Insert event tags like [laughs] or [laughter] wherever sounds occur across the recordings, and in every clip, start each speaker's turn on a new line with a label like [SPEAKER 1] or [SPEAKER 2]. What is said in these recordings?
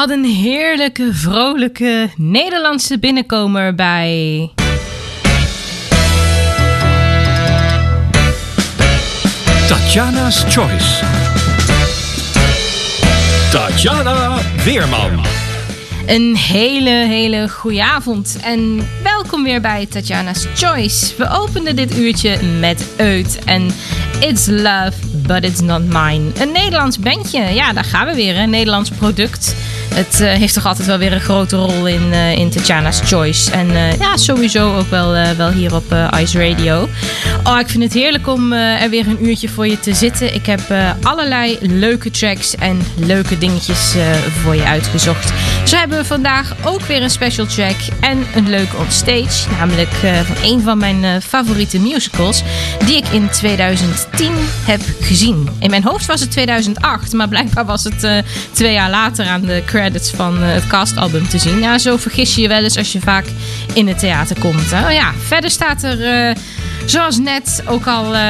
[SPEAKER 1] hadden een heerlijke, vrolijke Nederlandse binnenkomer bij.
[SPEAKER 2] Tatjana's Choice. Tatjana Weerman.
[SPEAKER 1] Een hele, hele goede avond en welkom weer bij Tatjana's Choice. We openden dit uurtje met Eut en It's Love, But It's Not Mine. Een Nederlands bandje, ja daar gaan we weer, een Nederlands product. Het eh, heeft toch altijd wel weer een grote rol in, eh, in Tatjana's Choice. En eh, ja, sowieso ook wel, wel hier op Ice Radio. Oh, ik vind het heerlijk om er weer een uurtje voor je te zitten. Ik heb allerlei leuke tracks en leuke dingetjes voor je uitgezocht. Zo hebben we vandaag ook weer een special track en een leuke onstage. Namelijk van een van mijn favoriete musicals. Die ik in 2010 heb gezien. In mijn hoofd was het 2008, maar blijkbaar was het twee jaar later aan de van eh, het castalbum te zien. Ja, zo vergis je je wel eens als je vaak in het theater komt. Hè? Oh ja, verder staat er, eh, zoals net, ook al eh,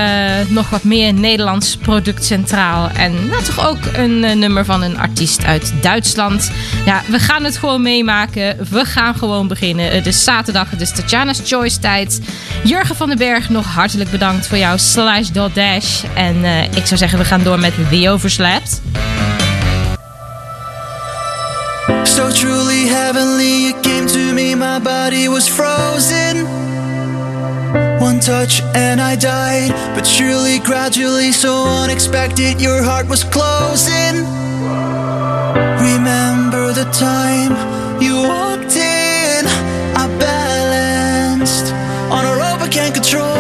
[SPEAKER 1] nog wat meer Nederlands product centraal. En nou, toch ook een nummer van een artiest uit Duitsland. Ja, we gaan het gewoon meemaken. We gaan gewoon beginnen. Het is zaterdag, het is Tatjana's Choice tijd. Jurgen van den Berg, nog hartelijk bedankt voor jouw Slash Dot Dash. En ik zou zeggen, we gaan door met The Overslept.
[SPEAKER 3] So truly heavenly, it came to me, my body was frozen. One touch and I died, but surely gradually, so unexpected, your heart was closing. Remember the time you walked in, I balanced on a rope I can't control.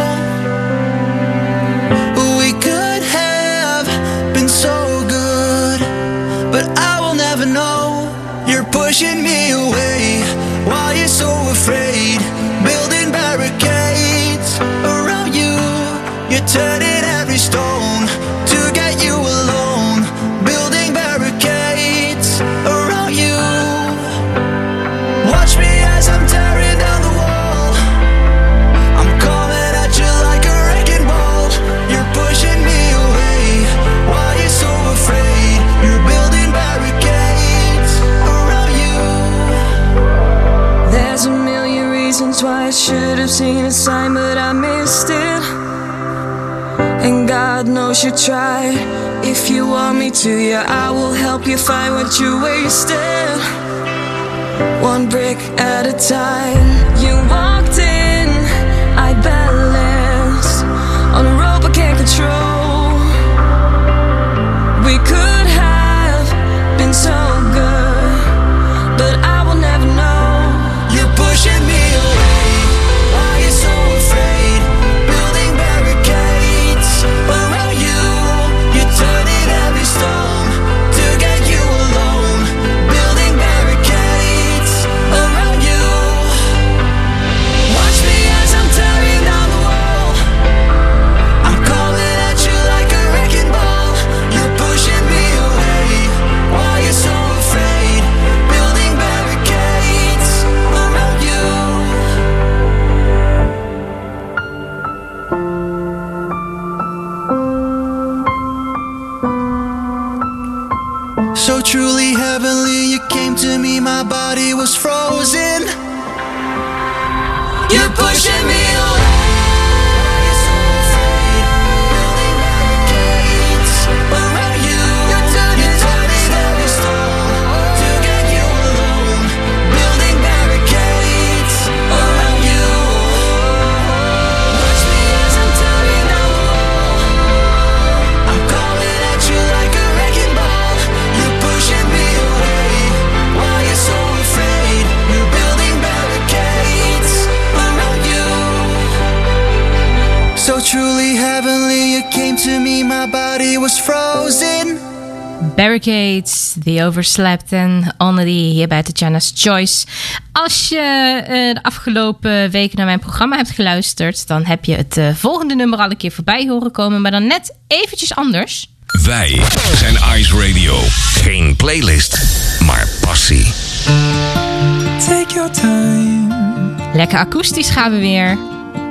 [SPEAKER 3] You
[SPEAKER 4] tried. If you want me to, yeah, I will help you find what you wasted. One brick at a time. You walked in,
[SPEAKER 3] my body was frozen. You're pushing me away. My body was frozen.
[SPEAKER 1] Barricades, The Overslept en Onnedy hier bij Tatjana's Choice. Als je eh, de afgelopen weken naar mijn programma hebt geluisterd... dan heb je het eh, volgende nummer al een keer voorbij horen komen... maar dan net eventjes anders.
[SPEAKER 5] Wij zijn Ice Radio. Geen playlist, maar passie.
[SPEAKER 3] Take your time.
[SPEAKER 1] Lekker akoestisch gaan we weer.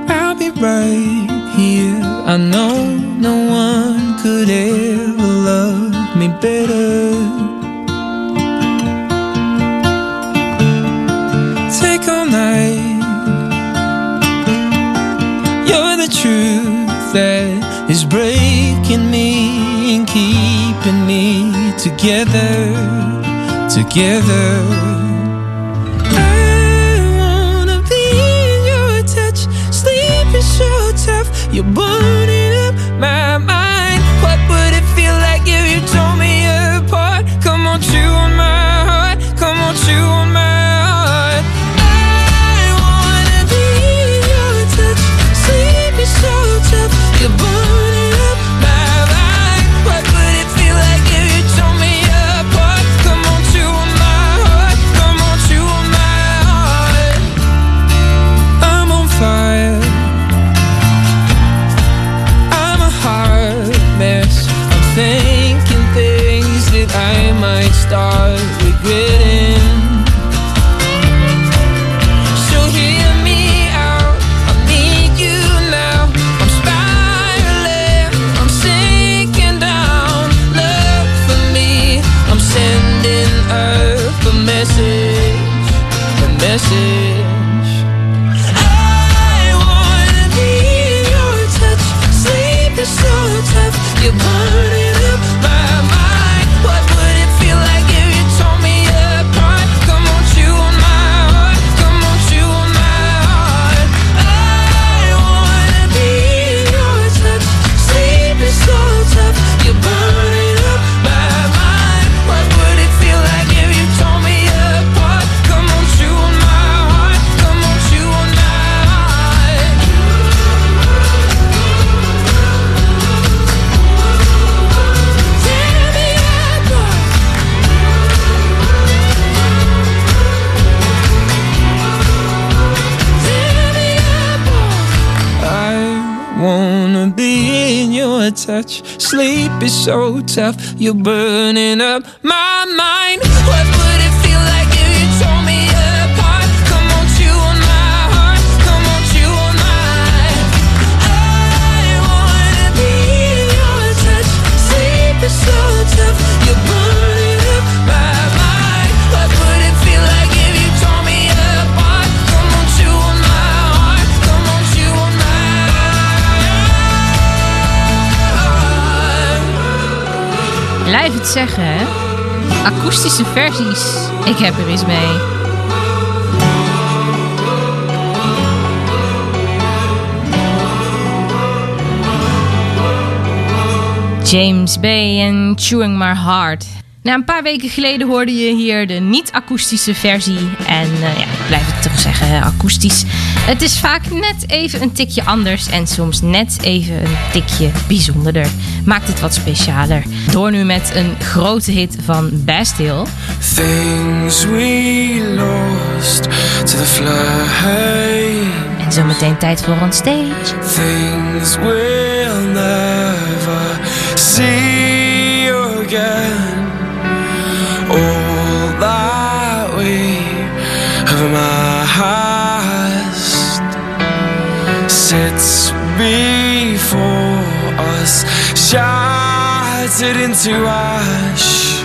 [SPEAKER 3] I'll be right here. I know no one could ever love me better. Take all night. You're the truth that is breaking me and keeping me together, together. You
[SPEAKER 6] burn. tough, you're burning up.
[SPEAKER 1] blijf het zeggen, hè? Akoestische versies. Ik heb er iets mee. James Bay en Chewing My Heart. Na een paar weken geleden hoorde je hier de niet-akoestische versie. En uh, ja, ik blijf het toch zeggen, eh, akoestisch. Het is vaak net even een tikje anders en soms net even een tikje bijzonderder. Maakt het wat specialer. Door nu met een grote hit van Bastille.
[SPEAKER 6] Things we lost to the flame.
[SPEAKER 1] En zometeen tijd voor ons stage.
[SPEAKER 6] Things we'll never see again. sits before us, shattered into ash.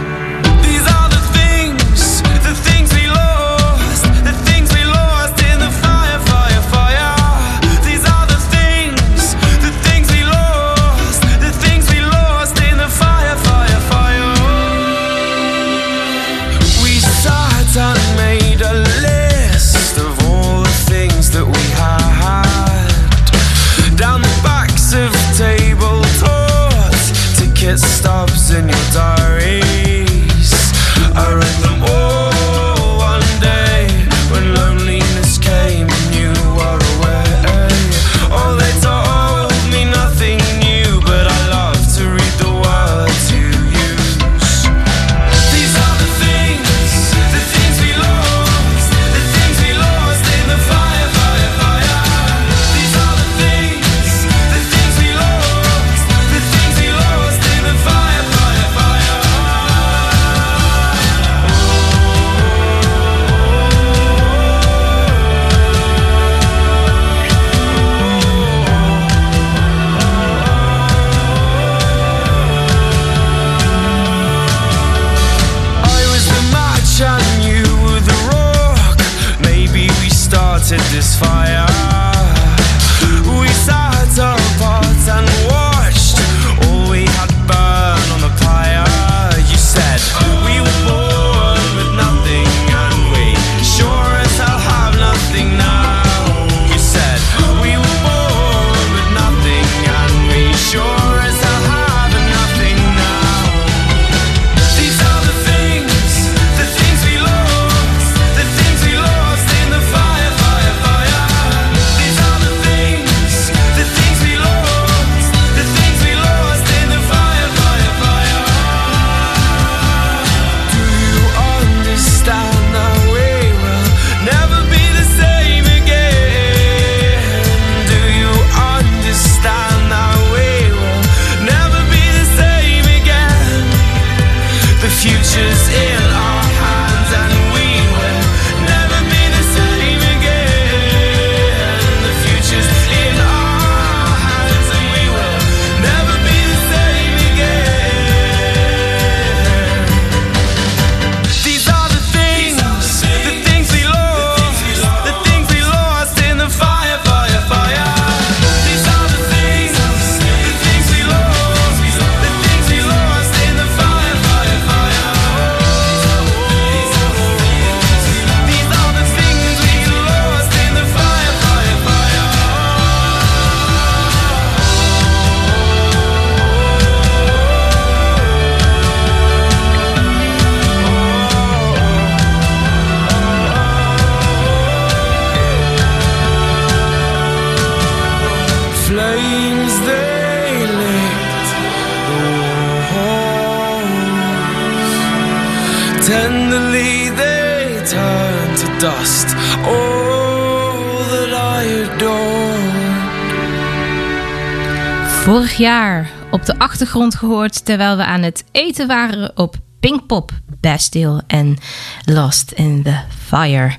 [SPEAKER 1] Jaar op de achtergrond gehoord terwijl we aan het eten waren op Pinkpop, Bastille en Lost in the Fire.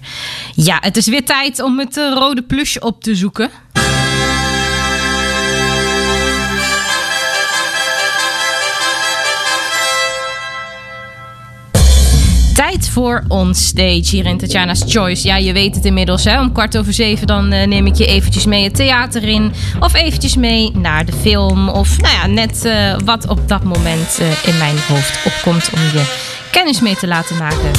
[SPEAKER 1] Ja, het is weer tijd om het eh, rode plusje op te zoeken. Voor onstage hier in Tatjana's Choice. Ja, je weet het inmiddels. Hè? Om kwart over zeven dan eh, neem ik je eventjes mee het theater in. Of eventjes mee naar de film. Of nou ja, net eh, wat op dat moment eh, in mijn hoofd opkomt om je kennis mee te laten maken.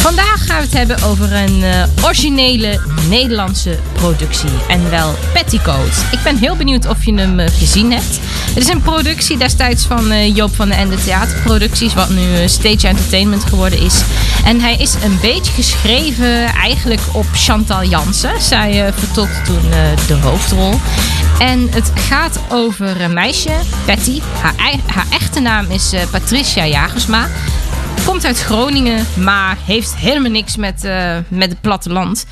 [SPEAKER 1] Vandaag gaan we het hebben over een eh, originele Nederlandse productie. En wel Petticoat. Ik ben heel benieuwd of je hem eh, gezien hebt. Het is een productie destijds van eh, Joop van den Ende Theaterproducties. Wat nu Stage Entertainment geworden is. En hij is een beetje geschreven eigenlijk op Chantal Jansen. Zij vertolkte toen de hoofdrol. En het gaat over een meisje, Patty. Haar, haar echte naam is Patricia Jagersma. Komt uit Groningen, maar heeft helemaal niks met, eh, met het platteland.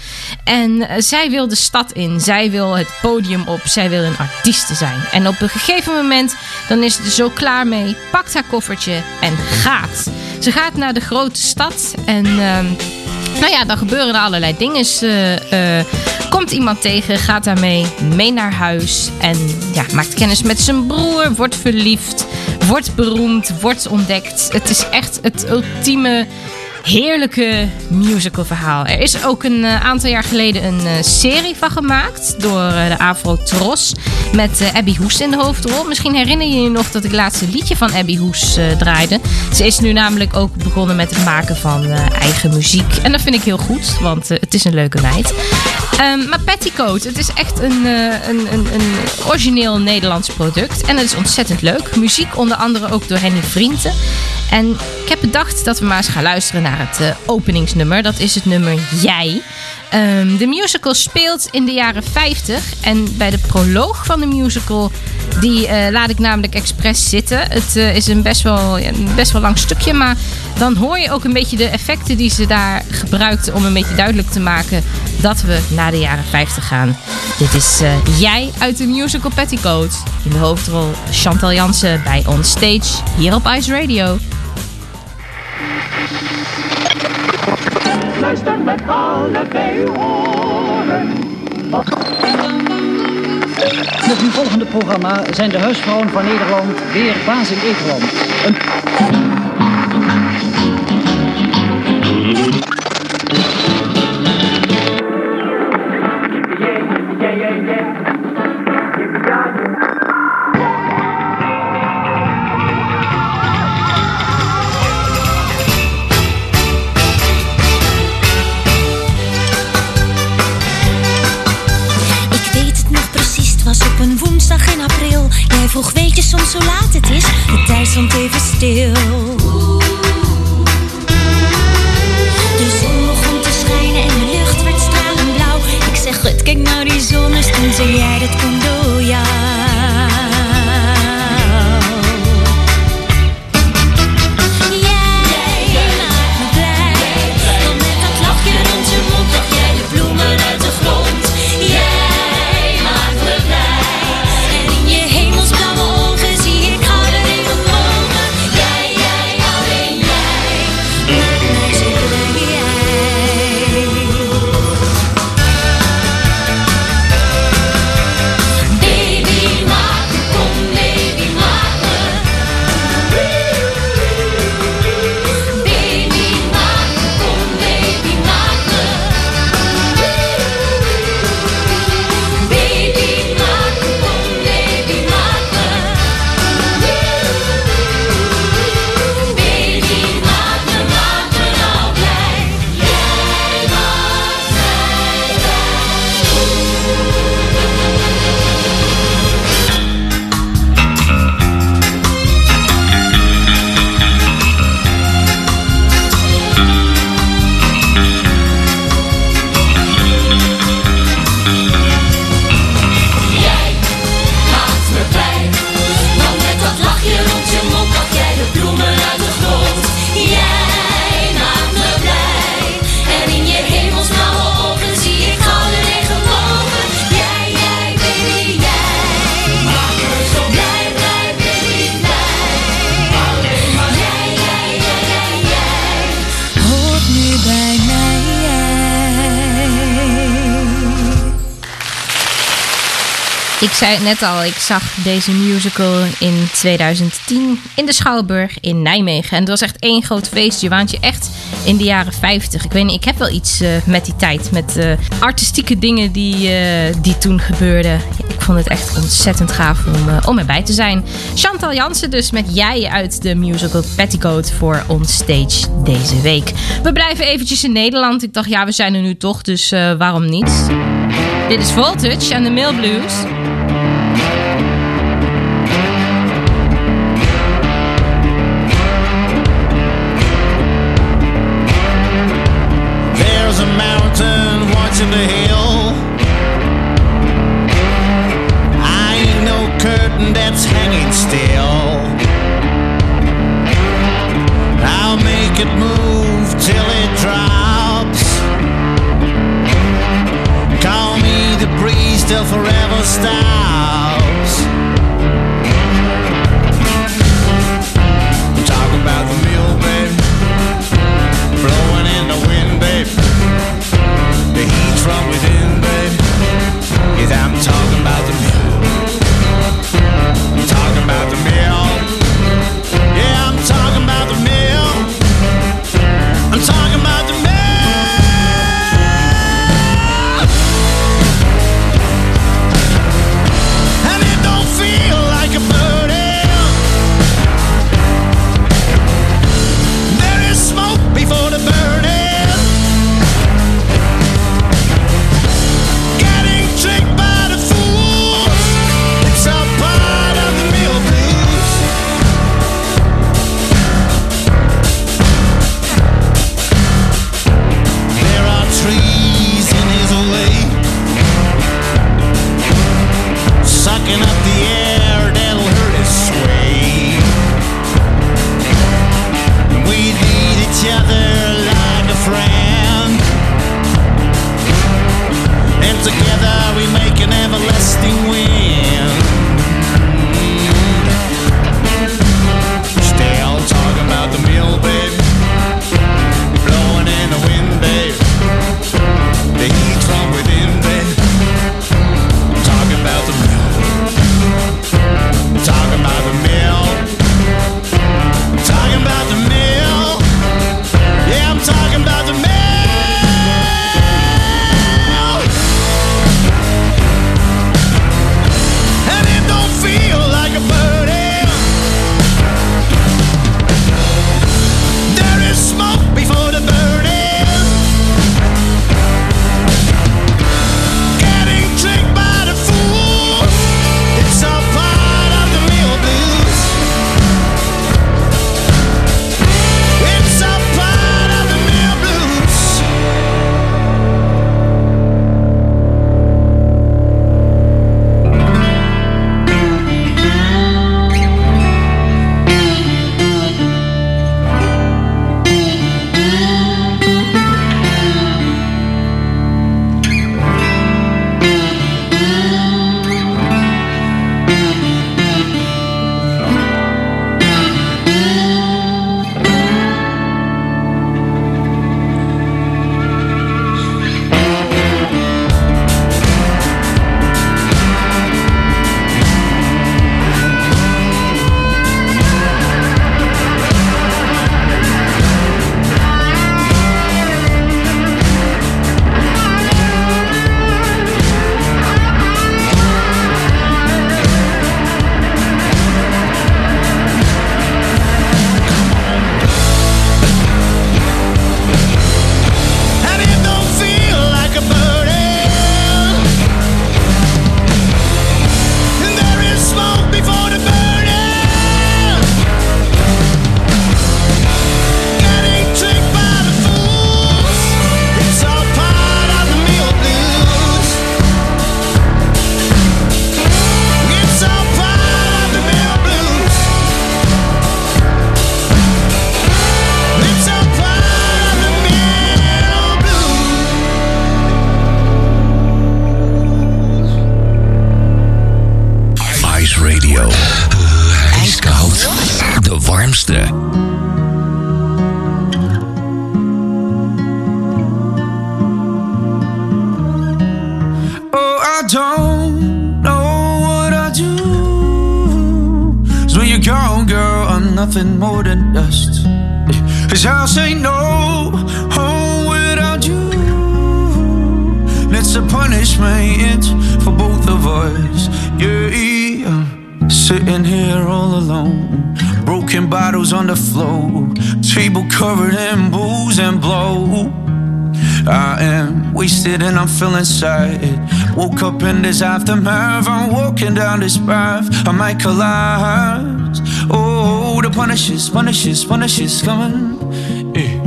[SPEAKER 1] En eh, zij wil de stad in. Zij wil het podium op. Zij wil een artieste zijn. En op een gegeven moment dan is ze er zo klaar mee. Pakt haar koffertje en gaat. Ze gaat naar de grote stad. En ehm, nou ja, dan gebeuren er allerlei dingen. Eh, komt iemand tegen, gaat daarmee mee naar huis. En ja, maakt kennis met zijn broer, wordt verliefd, wordt beroemd, wordt ontdekt. Het is echt het ultieme heerlijke musical verhaal. Er is ook een eh, aantal jaar geleden een eh, serie van gemaakt door eh, de Afro Tros met Abby Hoes in de hoofdrol. Misschien herinner je je nog dat ik laatste liedje van Abby Hoes draaide. Ze is nu namelijk ook begonnen met het maken van eigen muziek. En dat vind ik heel goed, want het is een leuke meid. Ehm, maar Petticoat, het is echt een, eh, een, een, een origineel Nederlands product. En het is ontzettend leuk. Muziek onder andere ook door Henny Vrienden. En ik heb bedacht dat we maar eens gaan luisteren naar het eh, openingsnummer. Dat is het nummer Jij. Ehm, de musical speelt in de jaren 50. En bij de proloog van de musical, die eh, laat ik namelijk expres zitten. Het eh, is een best wel, een best wel lang stukje, maar dan hoor je ook een beetje de effecten die ze daar gebruikten om een beetje duidelijk te maken dat we naar de jaren 50 gaan. Dit is eh, Jij uit de musical Petticoat. In de hoofdrol Chantal Jansen bij On Stage hier op Ice Radio.
[SPEAKER 7] Met allebei oren.
[SPEAKER 8] Het nu volgende programma zijn de huisvrouwen van Nederland weer baas in Eterland. Een
[SPEAKER 9] vroeg, weet je soms hoe laat het is? De tijd stond even stil. Zei
[SPEAKER 10] het net al, ik zag deze musical in 2010 in de Schouwburg in Nijmegen. En het was echt één groot feest. Je echt in de jaren 50. Ik weet niet, ik heb wel iets eh, met die tijd. Met eh, artistieke dingen die, eh, die toen gebeurden. ik vond het echt ontzettend gaaf om, om erbij te zijn. Chantal Jansen dus met Jij uit de musical Petticoat voor onstage deze week. We blijven eventjes in Nederland. Ik dacht, ja, we zijn er nu toch, dus waarom niet? Dit is Voltage en de Mill Blues.
[SPEAKER 3] Wasted and I'm feeling sad. Woke up in this aftermath. I'm walking down this path. I might collapse. Oh, the punishes, punishes, punishes coming. Eh,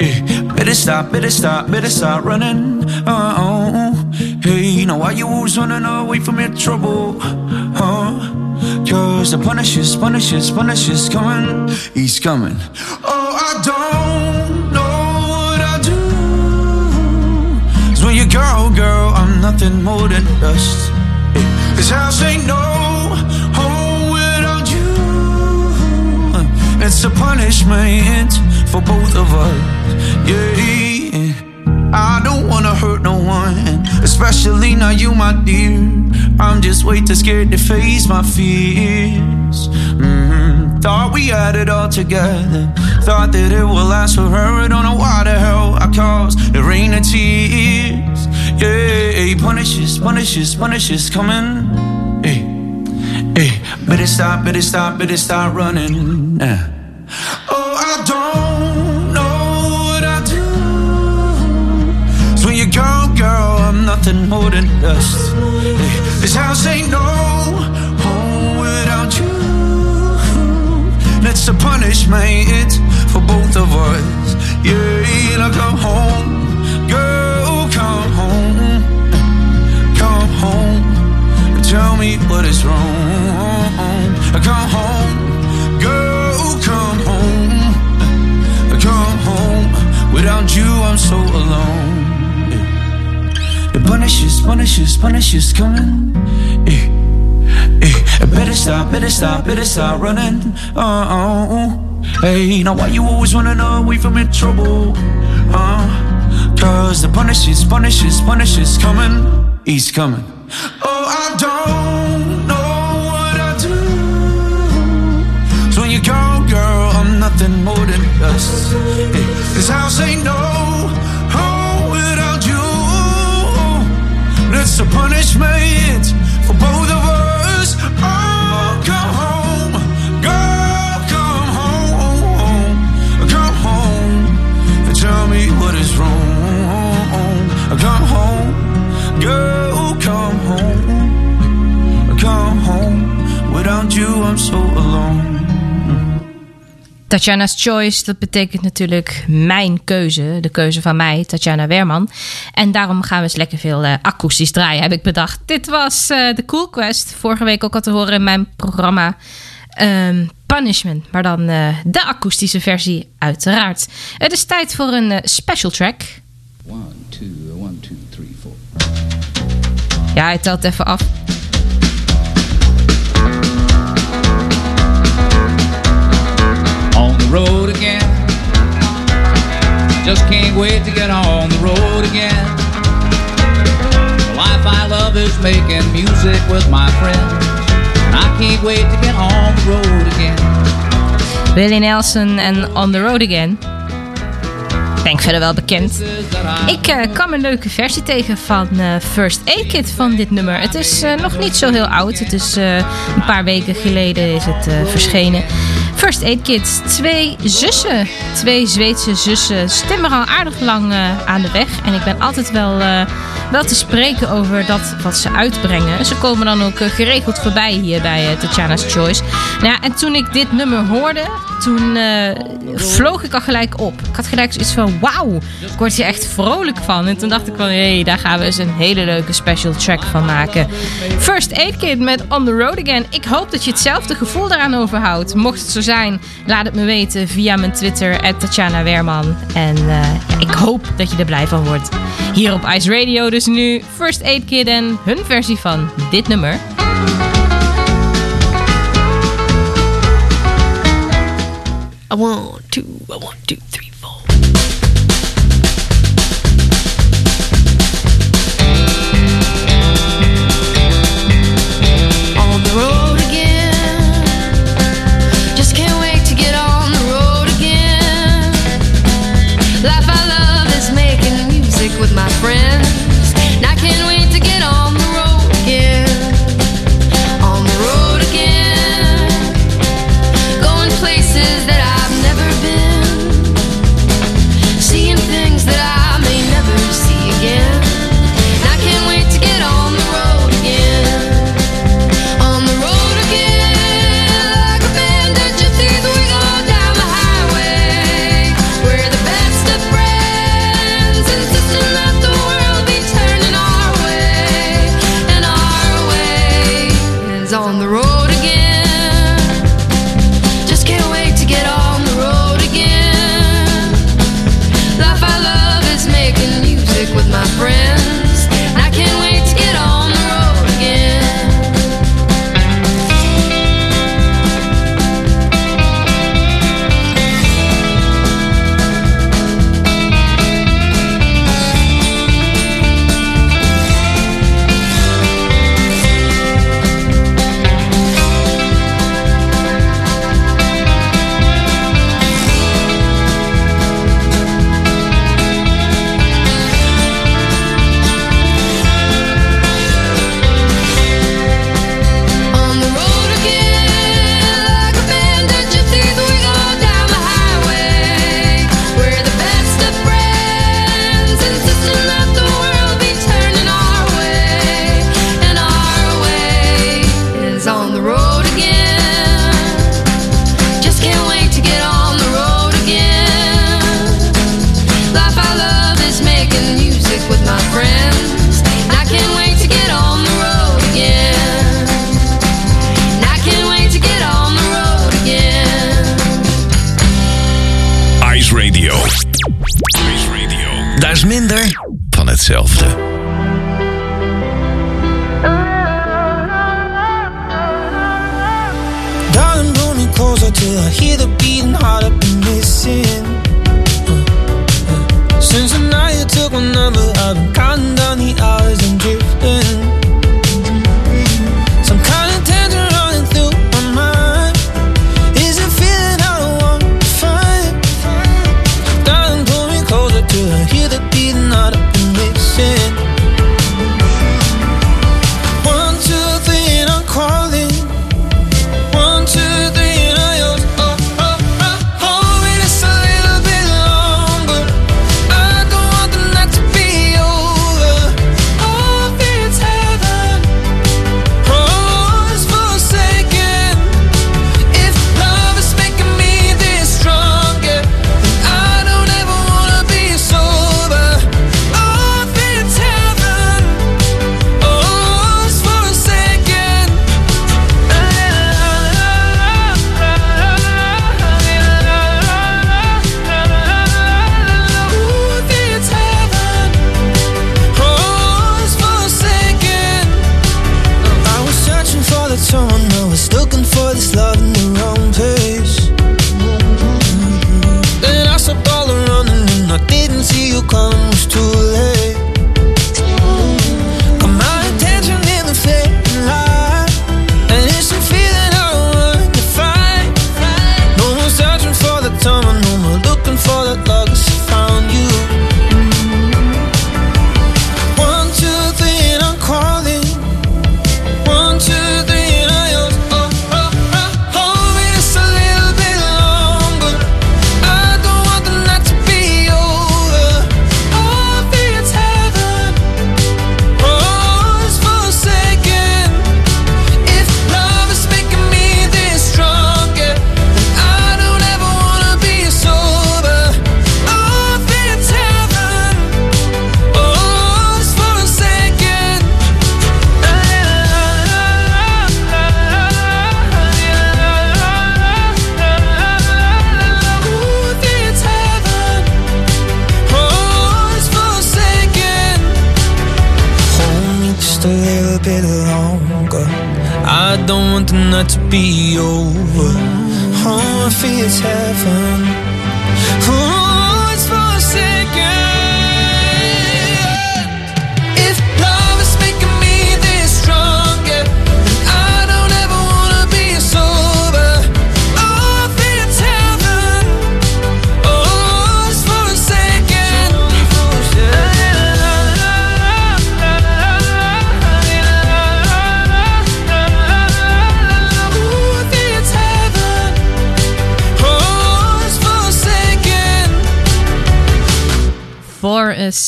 [SPEAKER 3] eh. Better stop, better stop, better stop running. Oh, hey, now why you always running away from your trouble? Huh? Cause the punishes, punishes, punishes coming. He's coming. Nothing more than dust. This house ain't no home without you. It's a punishment for both of us. Yeah, I don't wanna hurt no one, especially not you, my dear. I'm just way too scared to face my fears. Mhm. Thought we had it all together. Thought that it would last forever. Don't know why the hell I caused the rain of tears. Yeah, punishes, punishes, punishes coming. Hey, hey, better stop, better stop, better stop running. Yeah. Oh, I don't know what I do. So when you go, girl, I'm nothing more than dust. Hey, this house ain't no home without you. It's a punishment for both of us. Yeah, now come home, me what is wrong. Come home, girl, come home, come home. Without you, I'm so alone. The punishes, punishes, punishes coming. Eh, eh. Better stop, better stop, better stop running. Uh oh. Hey, now why you always running away from your trouble? Uh, Cause the punishes, punishes, punishes coming. He's coming. Oh, I don't nothing more than dust. Hey, this house ain't no home without you. It's a punishment for both of us. Oh, come home, girl, come home, come home, and tell me what is wrong. Come home, girl, come home, come home. Without you, I'm so alone.
[SPEAKER 1] Tatjana's Choice, dat betekent natuurlijk mijn keuze. De keuze van mij, Tatjana Werman. En daarom gaan we eens lekker veel eh, akoestisch draaien, heb ik bedacht. Dit was eh, de Cool Quest. Vorige week ook al te horen in mijn programma ehm, Punishment. Maar dan eh, de akoestische versie, uiteraard. Het is tijd voor een special track.
[SPEAKER 11] One, two, one, two, three, four.
[SPEAKER 1] Ja, hij telt even af.
[SPEAKER 11] Road again. Just can't wait to get on the road again. The life I love is making music with my friends. And I can't wait to get on the road again.
[SPEAKER 1] Willie Nelson en On the Road Again. Denk verder wel bekend. Ik eh, kwam een leuke versie tegen van eh, First Aid Kit van dit nummer. Het is eh, nog niet zo heel oud. Het is een paar weken geleden is het verschenen. First Aid Kit, twee zussen. Twee Zweedse zussen. Stemmen al aardig lang eh, aan de weg. En ik ben altijd wel, eh, wel te spreken over dat wat ze uitbrengen. Ze komen dan ook eh, geregeld voorbij hier bij Tatjana's Choice. Nou en toen ik dit nummer hoorde, toen vloog ik al gelijk op. Ik had gelijk zoiets van, wauw, ik word hier echt vrolijk van. En toen dacht ik van, hé, hey, daar gaan we eens een hele leuke special track van maken. First Aid Kit met On The Road Again. Ik hoop dat je hetzelfde gevoel daaraan overhoudt. Mocht het zo zijn, laat het me weten via mijn Twitter, Tatjana Werman. En eh, ik hoop dat je er blij van wordt. Hier op Ice Radio dus nu First Aid Kit en hun versie van dit nummer.
[SPEAKER 12] I want two, I want two, three,
[SPEAKER 5] hetzelfde.
[SPEAKER 6] Me I hear the heart I've been. Since the night you took my number, I've been counting down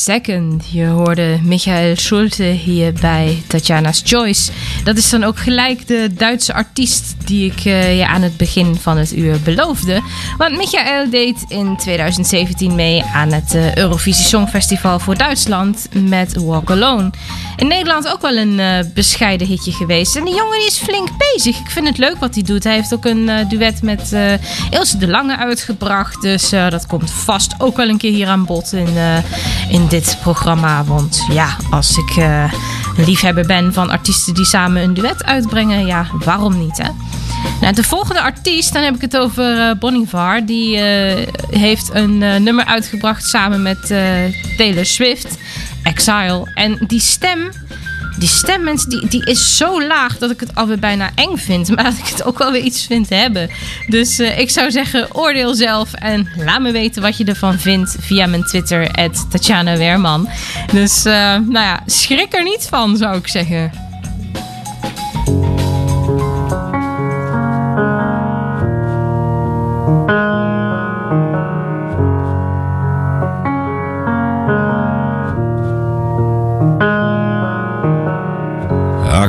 [SPEAKER 1] Second. Je hoorde Michael Schulte hier bij Tatjana's Choice. Dat is dan ook gelijk de Duitse artiest die ik eh, je aan het begin van het uur beloofde. Want Michael deed in 2017 mee aan het eh, Eurovisie Songfestival voor Duitsland met Walk Alone. In Nederland ook wel een eh, bescheiden hitje geweest. En die jongen is flink bezig. Ik vind het leuk wat hij doet. Hij heeft ook een eh, duet met eh Ilse de Lange uitgebracht. Dus dat komt vast ook wel een keer hier aan bod in, in dit programma. Want ja, als ik een liefhebber ben van artiesten die samen een duet uitbrengen, ja, waarom niet hè? Nou, de volgende artiest, dan heb ik het over eh Bonivar. Die heeft een nummer uitgebracht samen met Taylor Swift, Exile. En die stem, die stem mensen, die, die is zo laag dat ik het alweer bijna eng vind. [laughs] Maar dat ik het ook wel weer iets vind hebben. Dus eh, ik zou zeggen, oordeel zelf en laat me weten wat je ervan vindt via mijn Twitter, Tatjana Weerman. Dus eh, nou ja, schrik er niet van, zou ik zeggen.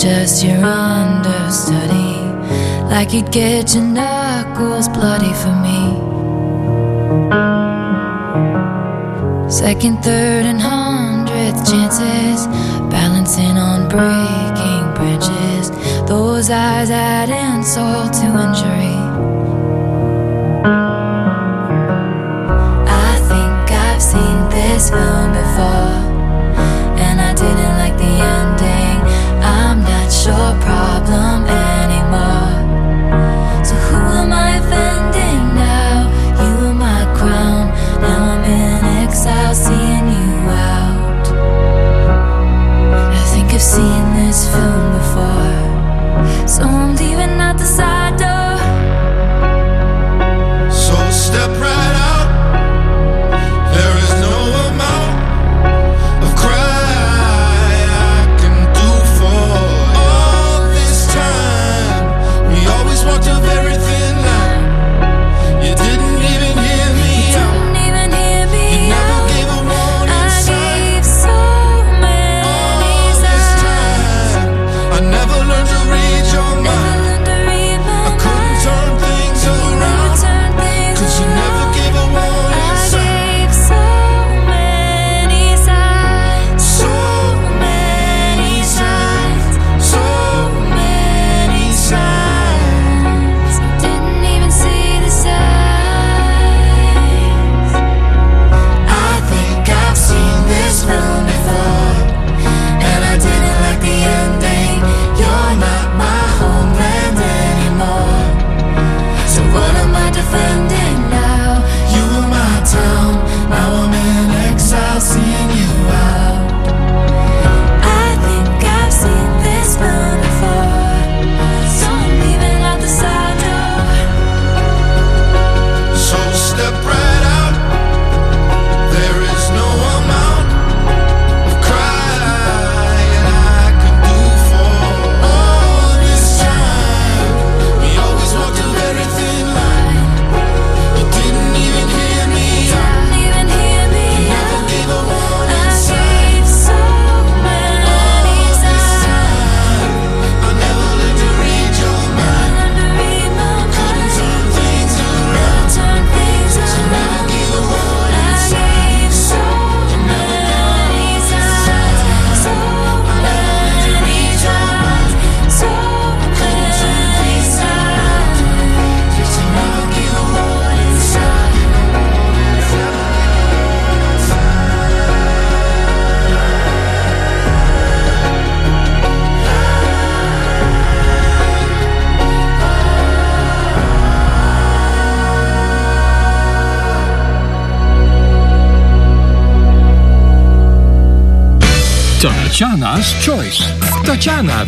[SPEAKER 13] just your understudy. Like you'd get your knuckles bloody for me. Second, third, and hundredth chances, balancing on breaking branches. Those eyes add insult to injury.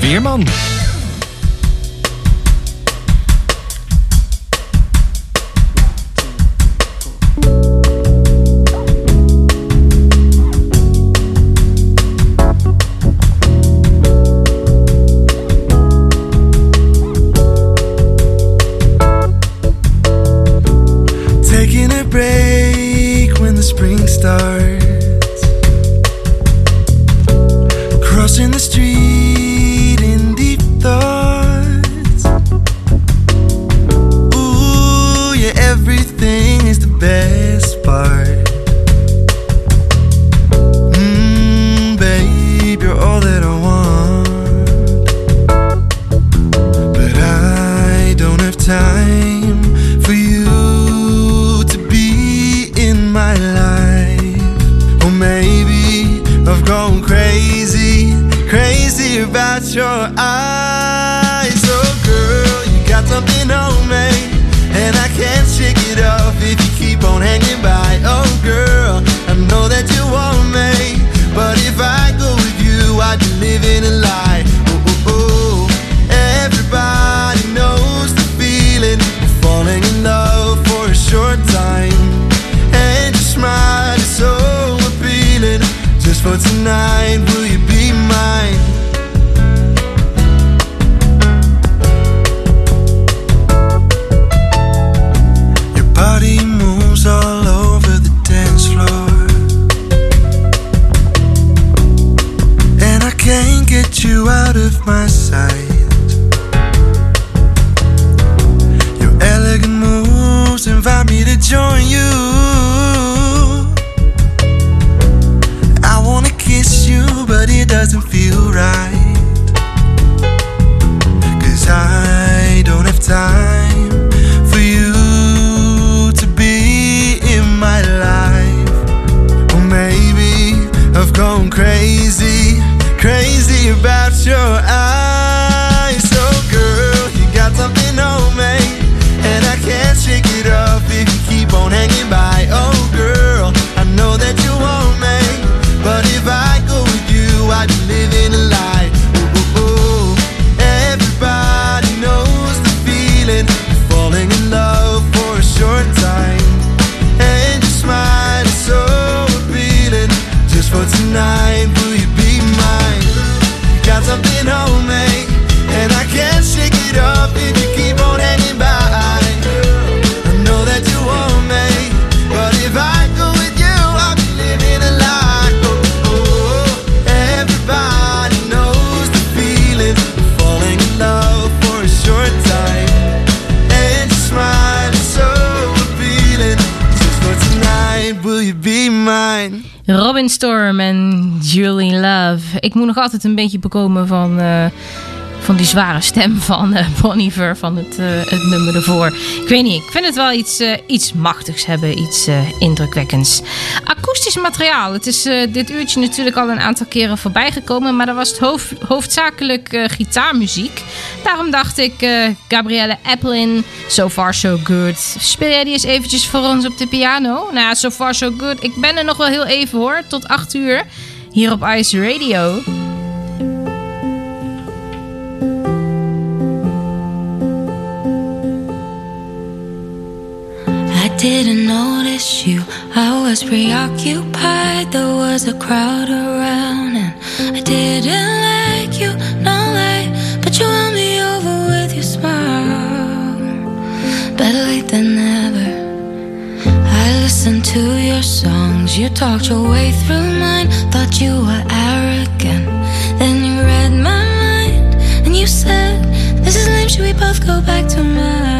[SPEAKER 2] Weerman.
[SPEAKER 14] spring starts crossing the street
[SPEAKER 1] ik moet nog altijd een beetje bekomen van, eh, van die zware stem van eh, uh, Bonnie Ver van het, eh, het nummer ervoor. Ik weet niet, ik vind het wel iets, iets machtigs hebben, iets indrukwekkends. Akoestisch materiaal. Het is dit uurtje natuurlijk al een aantal keren voorbij gekomen, maar dat was het hoofdzakelijk gitaarmuziek. Daarom dacht ik, Gabrielle Applin, So Far So Good. Speel jij die eens eventjes voor ons op de piano? Nou So Far So Good. Ik ben er nog wel heel even hoor, tot 8 uur. hier op Ice Radio.
[SPEAKER 13] I didn't notice you, I was preoccupied. There was a crowd around, and I didn't like you, no lie. But you won me over with your smile. Better late than never. I listened to your songs, you talked your way through mine. Thought you were arrogant, then you read my mind and you said, "This is lame. Should we both go back to mine?"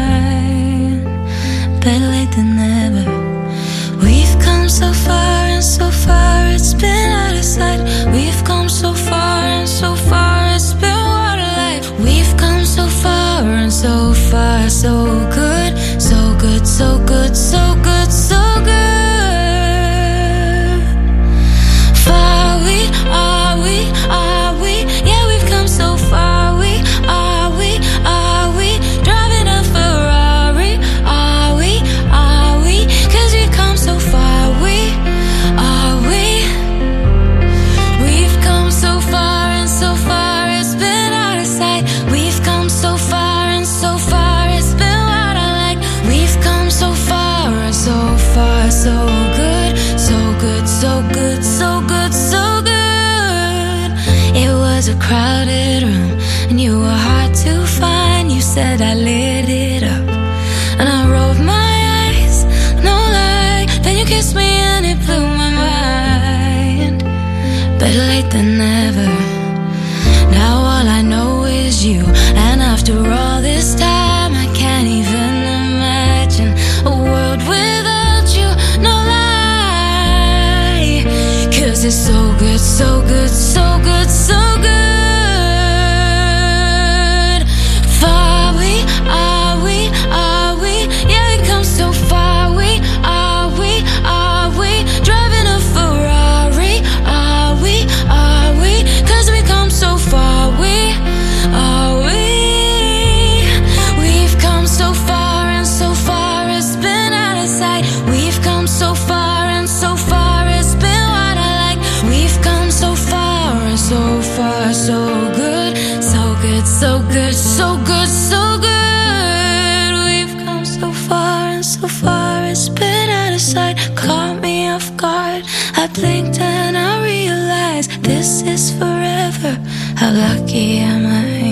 [SPEAKER 13] So far it's been out of sight. Caught me off guard. I blinked and I realized this is forever. How lucky am I?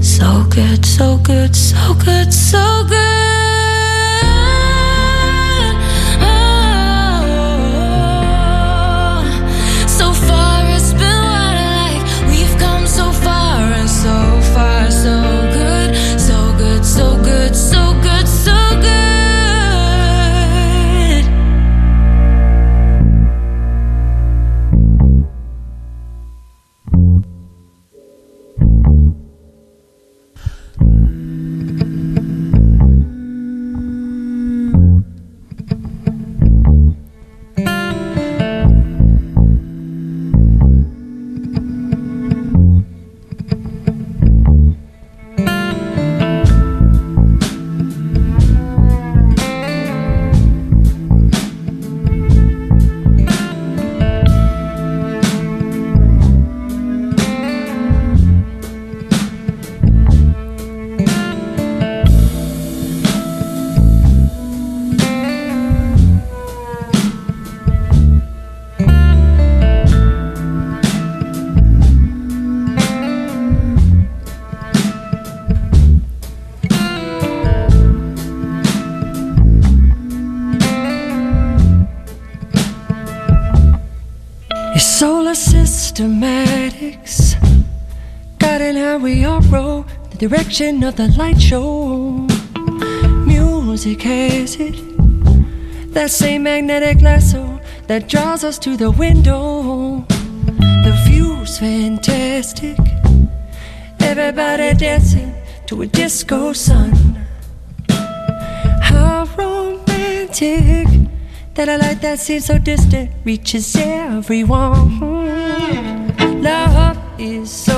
[SPEAKER 13] So good, so good, so good, so good.
[SPEAKER 15] Direction of the light show. Music has it, that same magnetic lasso that draws us to the window. The view's fantastic, everybody dancing to a disco sun. How romantic that a light that seems so distant reaches everyone. Love is love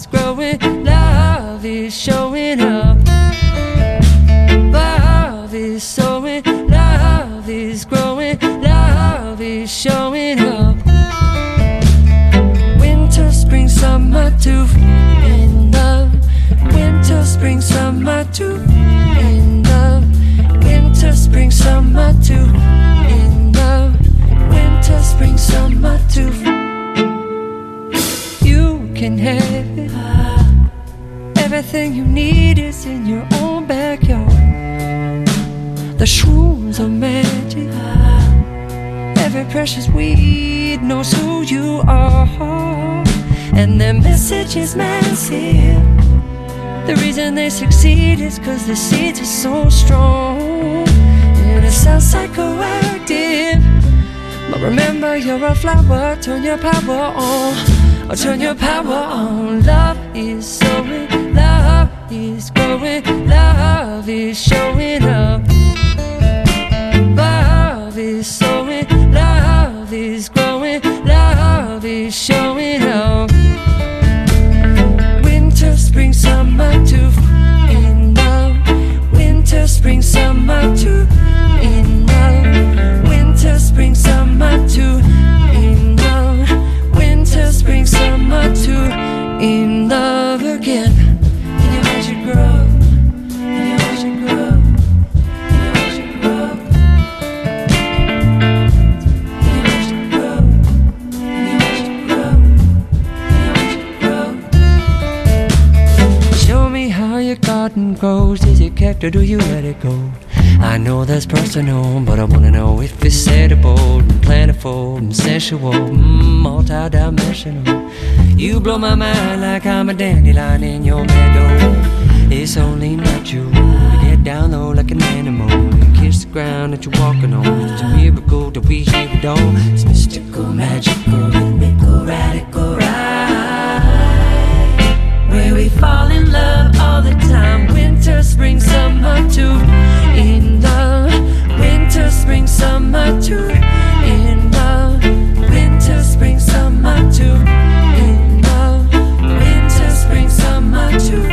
[SPEAKER 15] is growing, love is showing up. Love is sowing, love is growing, love is showing up. Winter, spring, summer, two in love. Winter, spring, summer, two in love. Winter, spring, summer, two in love. Winter, spring, summer, two. Have it. Everything you need is in your own backyard. The shrooms are magic. Every precious weed knows who you are. And their message is massive. The reason they succeed is cause the seeds are so strong. And it sounds psychoactive. But remember, you're a flower. Turn your power on. Or turn your power on. Love is sowing. Love is growing. Love is showing up. Love is sowing. Love is growing. Love is showing up. Winter, spring, summer, two in love. Winter, spring, summer, two in love. Winter, spring, summer. Winter, spring, summer, two in love grows. Is it kept or do you let it go? I know that's personal, but I wanna know if it's edible, and plentiful, and sensual, mm, multi-dimensional. You blow my mind like I'm a dandelion in your meadow. It's only natural to get down low like an animal and kiss the ground that you're walking on. It's a miracle that we here with all. It's mystical, magical, rhythmical, radical, right? Where we fall in love all the time. Winter, spring, summer, too. In love. Winter, spring, summer, too. In love. Winter, spring, summer, too. In love. Winter, spring, summer, too.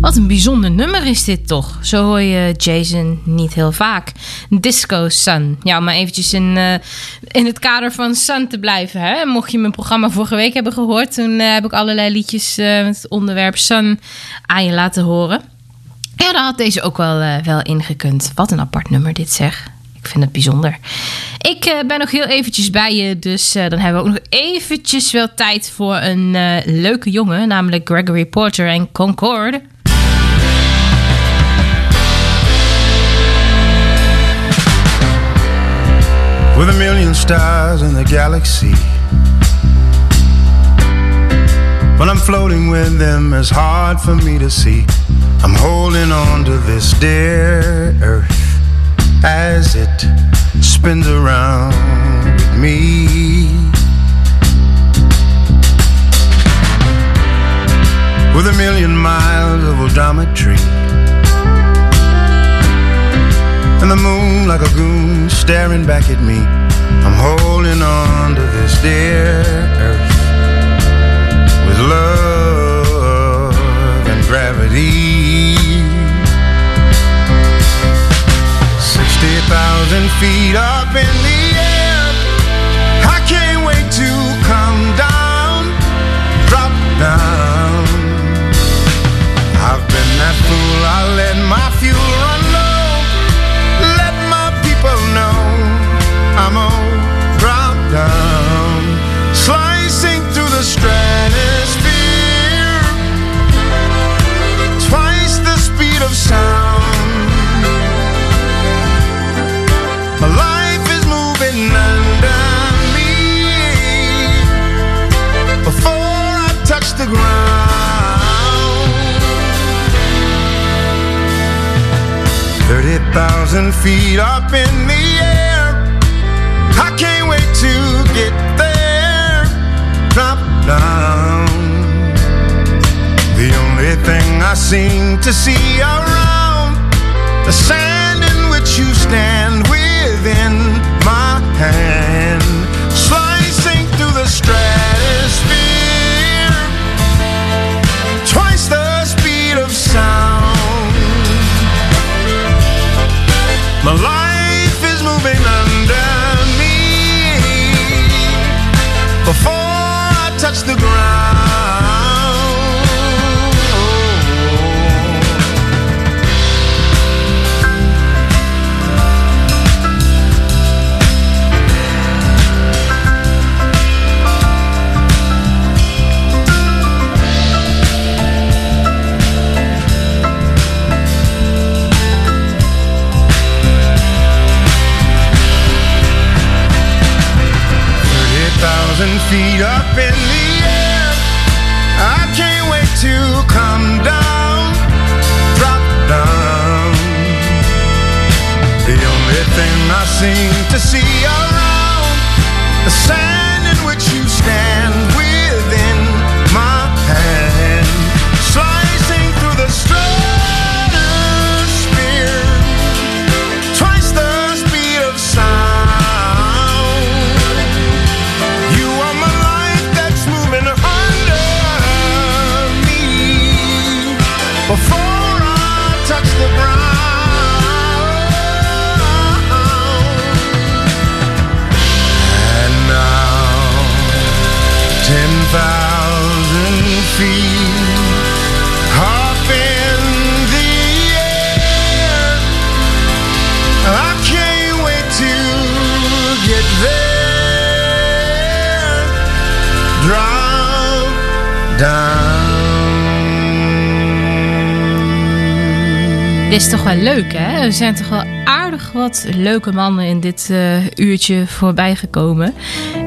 [SPEAKER 1] Wat een bijzonder nummer is dit toch? Zo hoor je Jason niet heel vaak. Disco Sun. Ja, maar eventjes in, eh, in het kader van Sun te blijven. Hè? Mocht je mijn programma vorige week hebben gehoord... toen eh, heb ik allerlei liedjes eh, met het onderwerp Sun aan je laten horen. Ja, daar had deze ook wel, wel ingekund. Wat een apart nummer dit zeg. Ik vind het bijzonder. Ik eh, ben nog heel eventjes bij je, dus eh, dan hebben we ook nog eventjes wel tijd voor een eh, leuke jongen, namelijk Gregory Porter en Concord.
[SPEAKER 14] with a million stars in the galaxy. When I'm floating with them, it's hard for me to see. I'm holding on to this dear earth as it spins around me. With a million miles of odometry. And the moon like a goon staring back at me. I'm holding on to this dear earth with love and gravity. 60,000 feet up in the air. I can't wait to come down, drop down. I've been that fool, I let my fuel run the ground. Thirty thousand feet up in the air. I can't wait to get there. Drop down. The only thing I seem to see around the sand in which you stand is
[SPEAKER 1] toch wel leuk, hè? Er zijn toch wel aardig wat leuke mannen in dit eh, uurtje voorbij gekomen.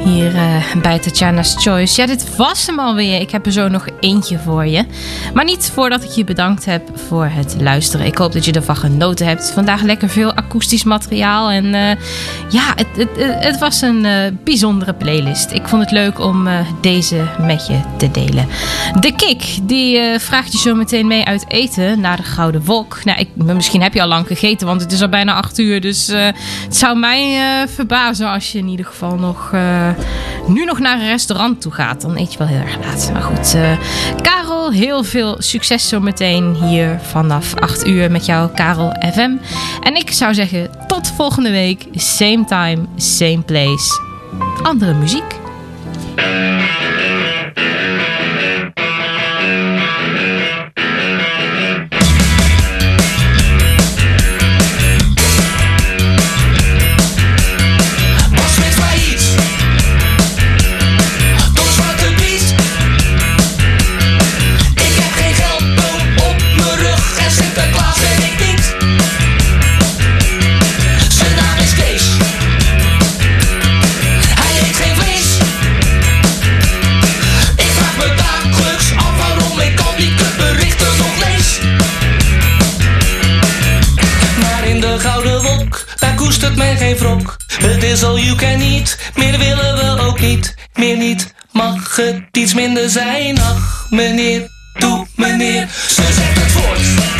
[SPEAKER 1] Hier eh, bij Tatjana's Choice. Ja, dit was hem alweer. Ik heb er zo nog eentje voor je. Maar niet voordat ik je bedankt heb voor het luisteren. Ik hoop dat je ervan genoten hebt. Vandaag lekker veel akoestisch materiaal. En eh, ja, het, het, het, was een eh, bijzondere playlist. Ik vond het leuk om deze met je te delen. De kick die vraagt je zo meteen mee uit eten naar de Gouden Wolk. Nou, ik, misschien heb je al lang gegeten, want het is al bijna acht uur. Dus het zou mij verbazen als je in ieder geval nog eh, nu nog naar een restaurant toe gaat, dan eet je wel heel erg laat. Maar goed, eh, Karel, heel veel succes zo meteen hier vanaf 8 uur met jou, Karel FM. En ik zou zeggen, tot volgende week. Same time, same place. Andere muziek.
[SPEAKER 6] het mij geen vrok. Het is al you can niet, meer willen we ook niet, meer niet. Mag het iets minder zijn? Ach, meneer, doe meneer, Ze zegt het voort.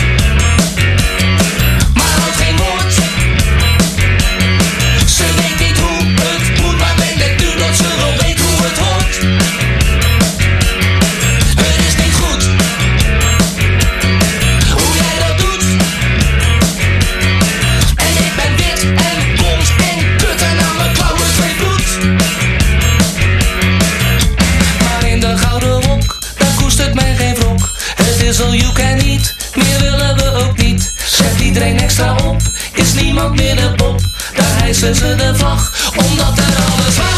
[SPEAKER 6] kussen ze de vlag, omdat er alles was.